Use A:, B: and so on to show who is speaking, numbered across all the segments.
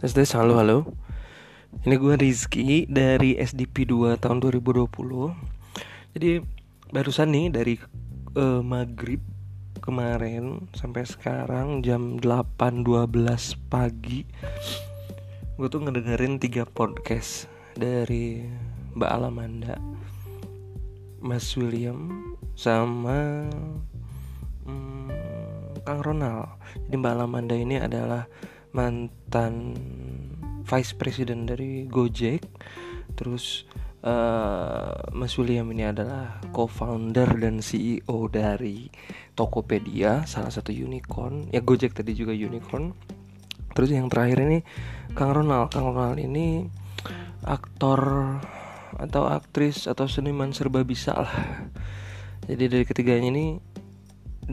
A: Tes tes halo halo. Ini gue Rizky dari SDP 2 tahun 2020 Jadi barusan nih dari uh, maghrib kemarin sampai sekarang jam 8.12 pagi Gue tuh ngedengerin tiga podcast dari Mbak Alamanda Mas William sama hmm, Kang Ronald. Jadi Mbak Alamanda ini adalah mantan vice president dari Gojek. Terus uh, Mas William ini adalah co-founder dan CEO dari Tokopedia salah satu unicorn. Ya Gojek tadi juga unicorn. Terus yang terakhir ini Kang Ronald. Kang Ronald ini aktor atau aktris atau seniman serba bisa lah. Jadi dari ketiganya ini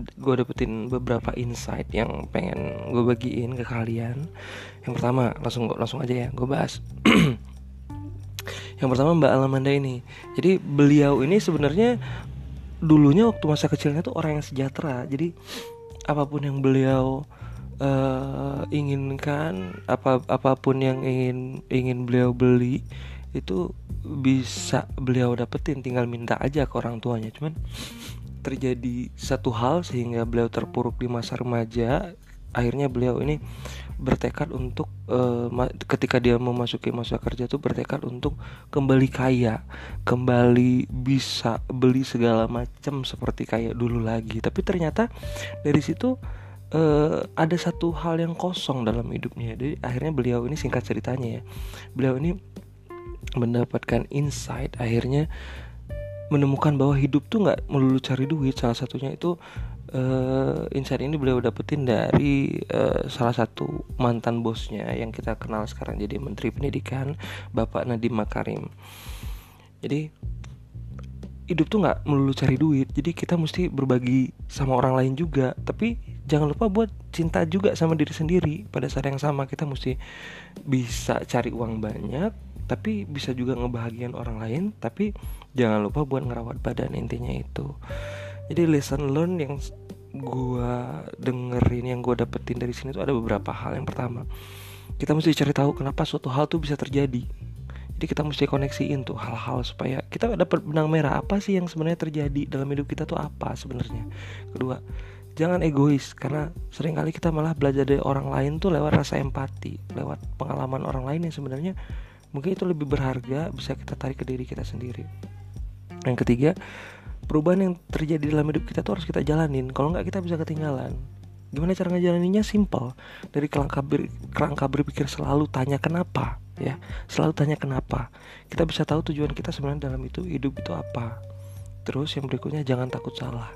A: gue dapetin beberapa insight yang pengen gue bagiin ke kalian. Yang pertama langsung langsung aja ya gue bahas. Yang pertama Mbak Alamanda ini. Jadi beliau ini sebenarnya dulunya waktu masa kecilnya tuh orang yang sejahtera. Jadi apa pun yang beliau uh, inginkan apa apa pun yang ingin ingin beliau beli itu bisa beliau dapetin. Tinggal minta aja ke orang tuanya. Cuman terjadi satu hal sehingga beliau terpuruk di masa remaja akhirnya beliau ini bertekad untuk uh, ketika dia memasuki masa kerja tuh bertekad untuk kembali kaya kembali bisa beli segala macam seperti kayak dulu lagi. Tapi ternyata dari situ uh, ada satu hal yang kosong dalam hidupnya. Jadi akhirnya beliau ini singkat ceritanya ya beliau ini mendapatkan insight akhirnya menemukan bahwa hidup tuh nggak melulu cari duit. Salah satunya itu uh, insight ini beliau dapetin dari uh, salah satu mantan bosnya yang kita kenal sekarang jadi menteri pendidikan bapak Nadiem Makarim. Jadi hidup tuh nggak melulu cari duit. Jadi kita mesti berbagi sama orang lain juga. Tapi jangan lupa buat cinta juga sama diri sendiri. Pada saat yang sama kita mesti bisa cari uang banyak tapi bisa juga ngebahagian orang lain tapi jangan lupa buat ngerawat badan intinya itu. Jadi lesson learn yang gue dengerin yang gue dapetin dari sini tuh ada beberapa hal. Yang pertama kita mesti cari tahu kenapa suatu hal tuh bisa terjadi. Jadi kita mesti koneksiin tuh hal-hal supaya kita dapat benang merah apa sih yang sebenarnya terjadi dalam hidup kita tuh apa sebenarnya? Kedua jangan egois karena sering kali kita malah belajar dari orang lain tuh lewat rasa empati lewat pengalaman orang lain yang sebenarnya mungkin itu lebih berharga bisa kita tarik ke diri kita sendiri. Yang ketiga perubahan yang terjadi dalam hidup kita tuh harus kita jalanin. Kalau nggak kita bisa ketinggalan. Gimana cara ngejalaninnya? Simple dari kerangka, ber, kerangka berpikir selalu tanya kenapa ya. Selalu tanya kenapa. Kita bisa tahu tujuan kita sebenarnya dalam itu hidup itu apa. Terus yang berikutnya jangan takut salah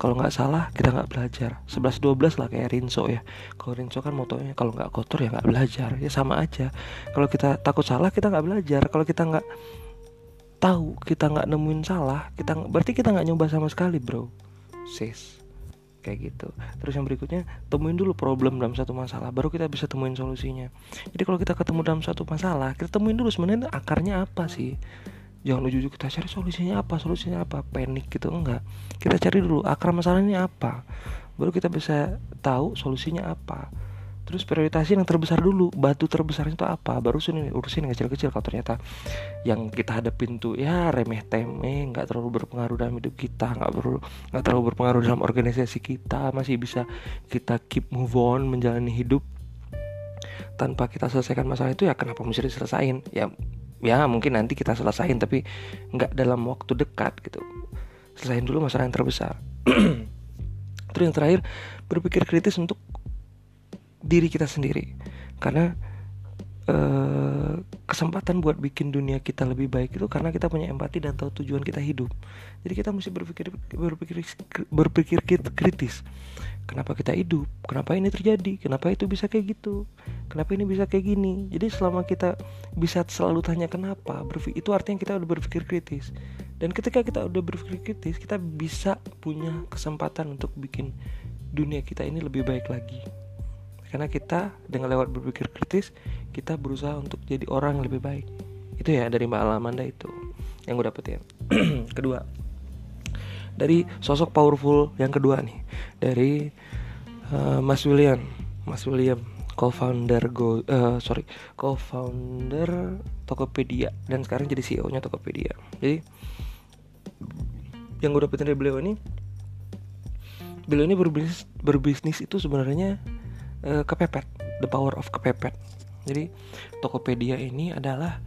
A: kalau nggak salah kita nggak belajar. 11 12 lah kayak Rinso ya. Kalau Rinso kan motonya kalau nggak kotor ya nggak belajar. Ya sama aja. Kalau kita takut salah kita nggak belajar. Kalau kita nggak tahu kita nggak nemuin salah kita berarti kita nggak nyoba sama sekali bro. Sis. Kayak gitu. Terus yang berikutnya temuin dulu problem dalam satu masalah baru kita bisa temuin solusinya. Jadi kalau kita ketemu dalam satu masalah kita temuin dulu sebenarnya akarnya apa sih jangan ujuk-ujuk kita cari solusinya apa? Solusinya apa? Panik gitu enggak. Kita cari dulu akar masalahnya apa? Baru kita bisa tahu solusinya apa. Terus prioritasin yang terbesar dulu batu terbesar itu apa? Baru sini urusin yang kecil-kecil. Kalau ternyata yang kita hadapin tuh ya remeh temeh nggak terlalu berpengaruh dalam hidup kita nggak perlu nggak terlalu berpengaruh dalam organisasi kita masih bisa kita keep move on menjalani hidup tanpa kita selesaikan masalah itu ya kenapa mesti diselesain ya ya mungkin nanti kita selesain tapi nggak dalam waktu dekat gitu. Selesain dulu masalah yang terbesar. Terus yang terakhir berpikir kritis untuk diri kita sendiri. Karena eh, kesempatan buat bikin dunia kita lebih baik itu karena kita punya empati dan tahu tujuan kita hidup. Jadi kita mesti berpikir berpikir berpikir kritis. Kenapa kita hidup? Kenapa ini terjadi? Kenapa itu bisa kayak gitu? Kenapa ini bisa kayak gini? Jadi selama kita bisa selalu tanya kenapa itu artinya kita udah berpikir kritis. Dan ketika kita udah berpikir kritis kita bisa punya kesempatan untuk bikin dunia kita ini lebih baik lagi karena kita dengan lewat berpikir kritis kita berusaha untuk jadi orang yang lebih baik. Itu ya dari Mbak Alamanda itu yang gue dapetin. Kedua dari sosok powerful yang kedua nih dari uh, Mas William. Mas William co-founder Go uh, sorry co-founder Tokopedia dan sekarang jadi CEO-nya Tokopedia. Jadi yang gue dapetin dari beliau ini beliau ini berbisnis berbisnis itu sebenarnya uh, kepepet the power of kepepet. Jadi Tokopedia ini adalah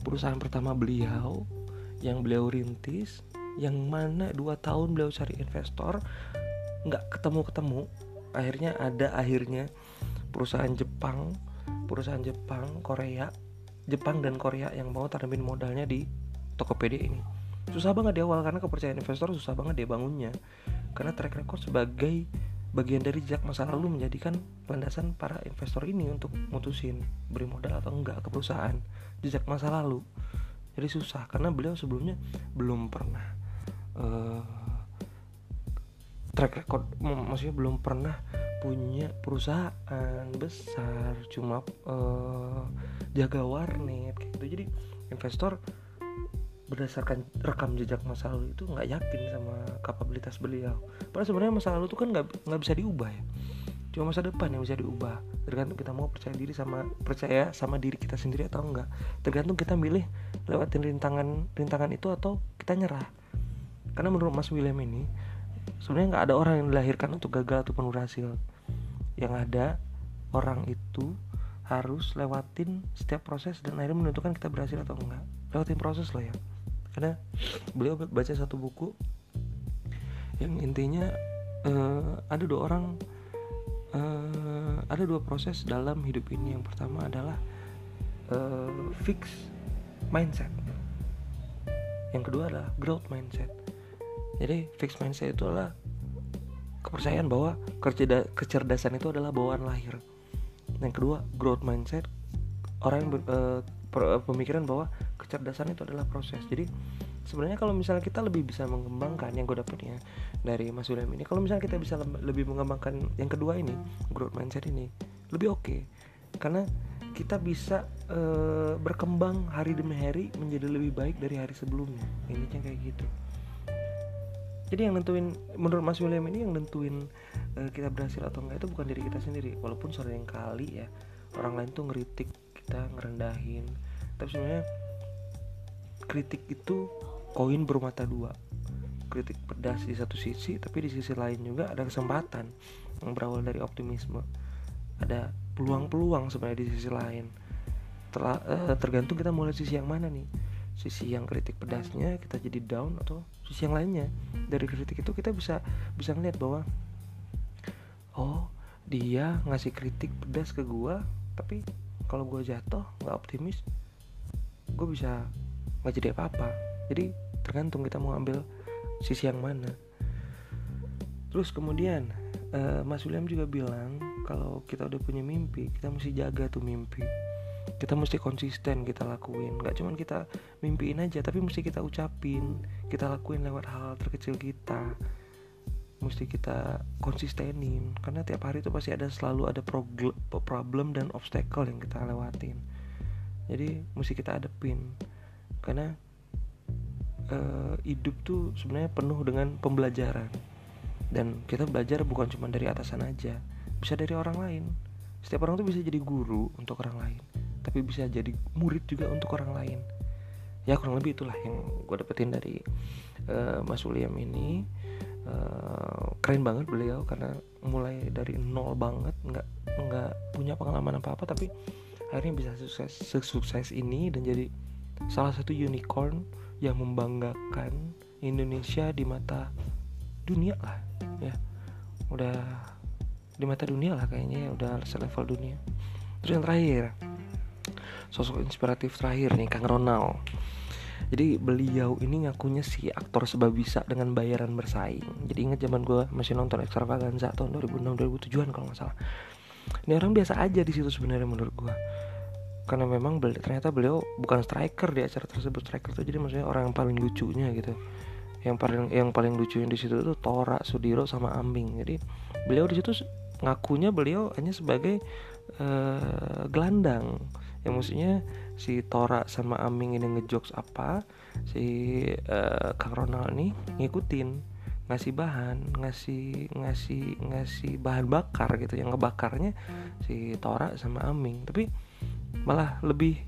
A: perusahaan pertama beliau yang beliau rintis yang mana dua tahun beliau cari investor nggak ketemu ketemu akhirnya ada akhirnya perusahaan Jepang perusahaan Jepang Korea Jepang dan Korea yang mau tanamin modalnya di Tokopedia ini. Susah banget di awal karena kepercayaan investor susah banget dia bangunnya. Karena track record sebagai bagian dari jejak masa lalu menjadikan landasan para investor ini untuk mutusin beri modal atau enggak ke perusahaan jejak masa lalu. Jadi susah karena beliau sebelumnya belum pernah uh, track record maksudnya belum pernah punya perusahaan besar cuma uh, jaga warnet gitu. Jadi investor berdasarkan rekam jejak masa lalu itu nggak yakin sama kapabilitas beliau. Padahal sebenarnya masa lalu itu kan nggak nggak bisa diubah ya. Cuma masa depan yang bisa diubah. Tergantung kita mau percaya diri sama percaya sama diri kita sendiri atau enggak. Tergantung kita milih lewatin rintangan rintangan itu atau kita nyerah. Karena menurut Mas William ini sebenarnya nggak ada orang yang dilahirkan untuk gagal ataupun berhasil yang ada orang itu harus lewatin setiap proses dan akhirnya menentukan kita berhasil atau enggak lewatin proses lah ya karena beliau baca satu buku yang intinya uh, ada dua orang uh, ada dua proses dalam hidup ini. Yang pertama adalah uh, fix mindset. Yang kedua adalah growth mindset. Jadi fix mindset itu adalah kepercayaan bahwa kecerdasan itu adalah bawaan lahir. Yang kedua growth mindset. Orang yang uh, pemikiran bahwa kecerdasan itu adalah proses. Jadi sebenarnya kalau misalnya kita lebih bisa mengembangkan yang gue dapetnya dari Mas William ini kalau misalnya kita bisa lebih mengembangkan yang kedua ini growth mindset ini lebih oke. Okay. karena kita bisa uh, berkembang hari demi hari menjadi lebih baik dari hari sebelumnya. Ini kayak gitu. Jadi yang nentuin menurut Mas William ini yang nentuin uh, kita berhasil atau enggak itu bukan diri kita sendiri. Walaupun sering kali ya orang lain tuh ngeritik kita ngerendahin. Tapi sebenarnya kritik itu koin bermata dua. Kritik pedas di satu sisi tapi di sisi lain juga ada kesempatan yang berawal dari optimisme. Ada peluang-peluang sebenarnya di sisi lain. Uh, tergantung kita mulai sisi yang mana nih. Sisi yang kritik pedasnya kita jadi down atau sisi yang lainnya. Dari kritik itu kita bisa bisa ngeliat bahwa oh dia ngasih kritik pedas ke gua tapi kalau gua jatuh nggak optimis gue bisa nggak jadi apa-apa. Jadi tergantung kita mau ambil sisi yang mana. Terus kemudian uh, Mas William juga bilang kalau kita udah punya mimpi kita mesti jaga tuh mimpi. Kita mesti konsisten kita lakuin. Nggak cuman kita mimpiin aja tapi mesti kita ucapin kita lakuin lewat hal, terkecil kita. Mesti kita konsistenin karena tiap hari itu pasti ada selalu ada problem dan obstacle yang kita lewatin. Jadi mesti kita adepin karena uh, hidup tuh sebenarnya penuh dengan pembelajaran. Dan kita belajar bukan cuma dari atasan aja bisa dari orang lain. Setiap orang tuh bisa jadi guru untuk orang lain tapi bisa jadi murid juga untuk orang lain. Ya kurang lebih itulah yang gue dapetin dari uh, Mas William ini. Uh, keren banget beliau karena mulai dari nol banget nggak nggak punya pengalaman apa apa tapi akhirnya bisa sukses sukses ini dan jadi salah satu unicorn yang membanggakan Indonesia di mata dunia lah ya. Udah di mata dunia lah kayaknya ya udah selevel dunia. Terus yang terakhir sosok inspiratif terakhir nih Kang Ronald. Jadi beliau ini ngakunya si aktor sebab bisa dengan bayaran bersaing. Jadi inget zaman gue masih nonton extravaganza tahun 2006 2007an kalau nggak salah. Ini orang biasa aja di situ sebenarnya menurut gue karena memang beli, ternyata beliau bukan striker di acara tersebut. Striker tuh jadi maksudnya orang yang paling lucunya gitu. Yang paling yang paling lucu di situ tuh Tora Sudiro sama Ambing. Jadi beliau di situ ngakunya beliau hanya sebagai uh, gelandang. Yang maksudnya si Tora sama Aming ini ngejokes apa si uh, Kang Ronald nih ngikutin ngasih bahan ngasih ngasih ngasih bahan bakar gitu. Yang ngebakarnya si Tora sama Aming tapi malah lebih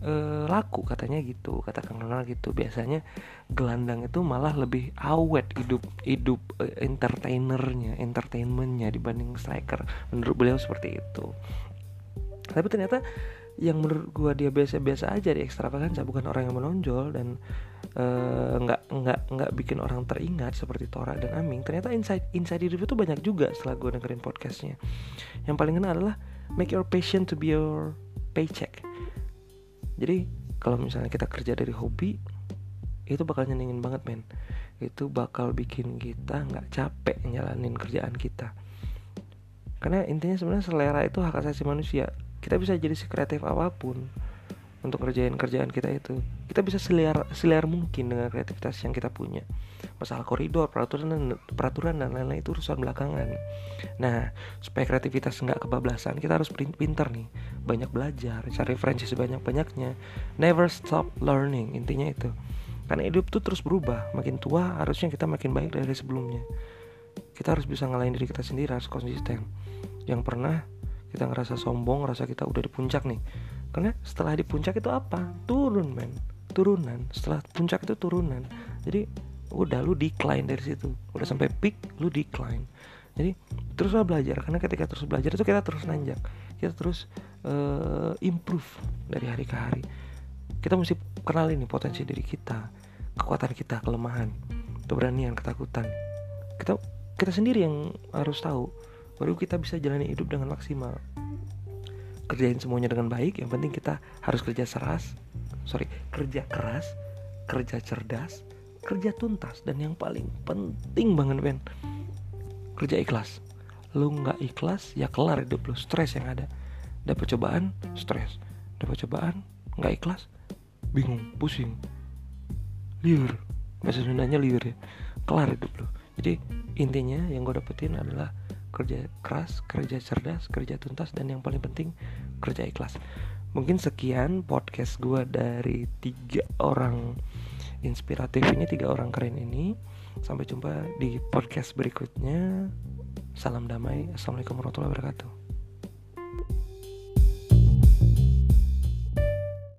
A: e, laku katanya gitu kata Kang Ronald gitu. Biasanya gelandang itu malah lebih awet hidup hidup e, entertainernya entertainmentnya dibanding striker. Menurut beliau seperti itu. Tapi ternyata yang menurut gua dia biasa-biasa aja di ekstravaganza bukan orang yang menonjol dan Eh, nggak uh, nggak nggak bikin orang teringat seperti Tora dan Aming. Ternyata inside inside review itu banyak juga setelah gue dengerin podcastnya. Yang paling kena adalah make your passion to be your paycheck. Jadi kalau misalnya kita kerja dari hobi itu bakal nyenengin banget men. Itu bakal bikin kita nggak capek nyalanin kerjaan kita. Karena intinya sebenarnya selera itu hak asasi manusia. Kita bisa jadi sekreatif apa pun untuk ngerjain kerjaan kita itu. Kita bisa seliar seliar mungkin dengan kreativitas yang kita punya. Masalah koridor peraturan dan peraturan dan lain-lain itu urusan belakangan. Nah supaya kreativitas nggak kebablasan kita harus pinter nih. Banyak belajar cari referensi sebanyak banyaknya never stop learning intinya itu. Karena hidup tuh terus berubah. Makin tua harusnya kita makin baik dari sebelumnya. Kita harus bisa ngalahin diri kita sendiri harus konsisten. Yang pernah kita ngerasa sombong ngerasa kita udah di puncak nih karena setelah di puncak itu apa? Turun men. Turunan. Setelah puncak itu turunan. Jadi udah lu decline dari situ. Udah sampai peak lu decline. Jadi teruslah belajar. Karena ketika terus belajar itu kita terus nanjak. Kita terus uh, improve dari hari ke hari. Kita mesti kenal ini potensi diri kita kekuatan kita kelemahan keberanian ketakutan. Kita kita sendiri yang harus tahu baru kita bisa jalani hidup dengan maksimal kerjain semuanya dengan baik yang penting kita harus kerja keras sorry kerja keras kerja cerdas kerja tuntas dan yang paling penting banget Ben kerja ikhlas. Lu nggak ikhlas ya kelar hidup lu. Stres yang ada. Dapat cobaan stres. Dapat cobaan nggak ikhlas bingung pusing liur. Bahasa Sundanya liur ya. Kelar hidup lu. Jadi intinya yang gue dapetin adalah kerja keras, kerja cerdas, kerja tuntas, dan yang paling penting kerja ikhlas. Mungkin sekian podcast gue dari tiga orang inspiratif ini, tiga orang keren ini. Sampai jumpa di podcast berikutnya. Salam damai. Assalamualaikum warahmatullahi wabarakatuh.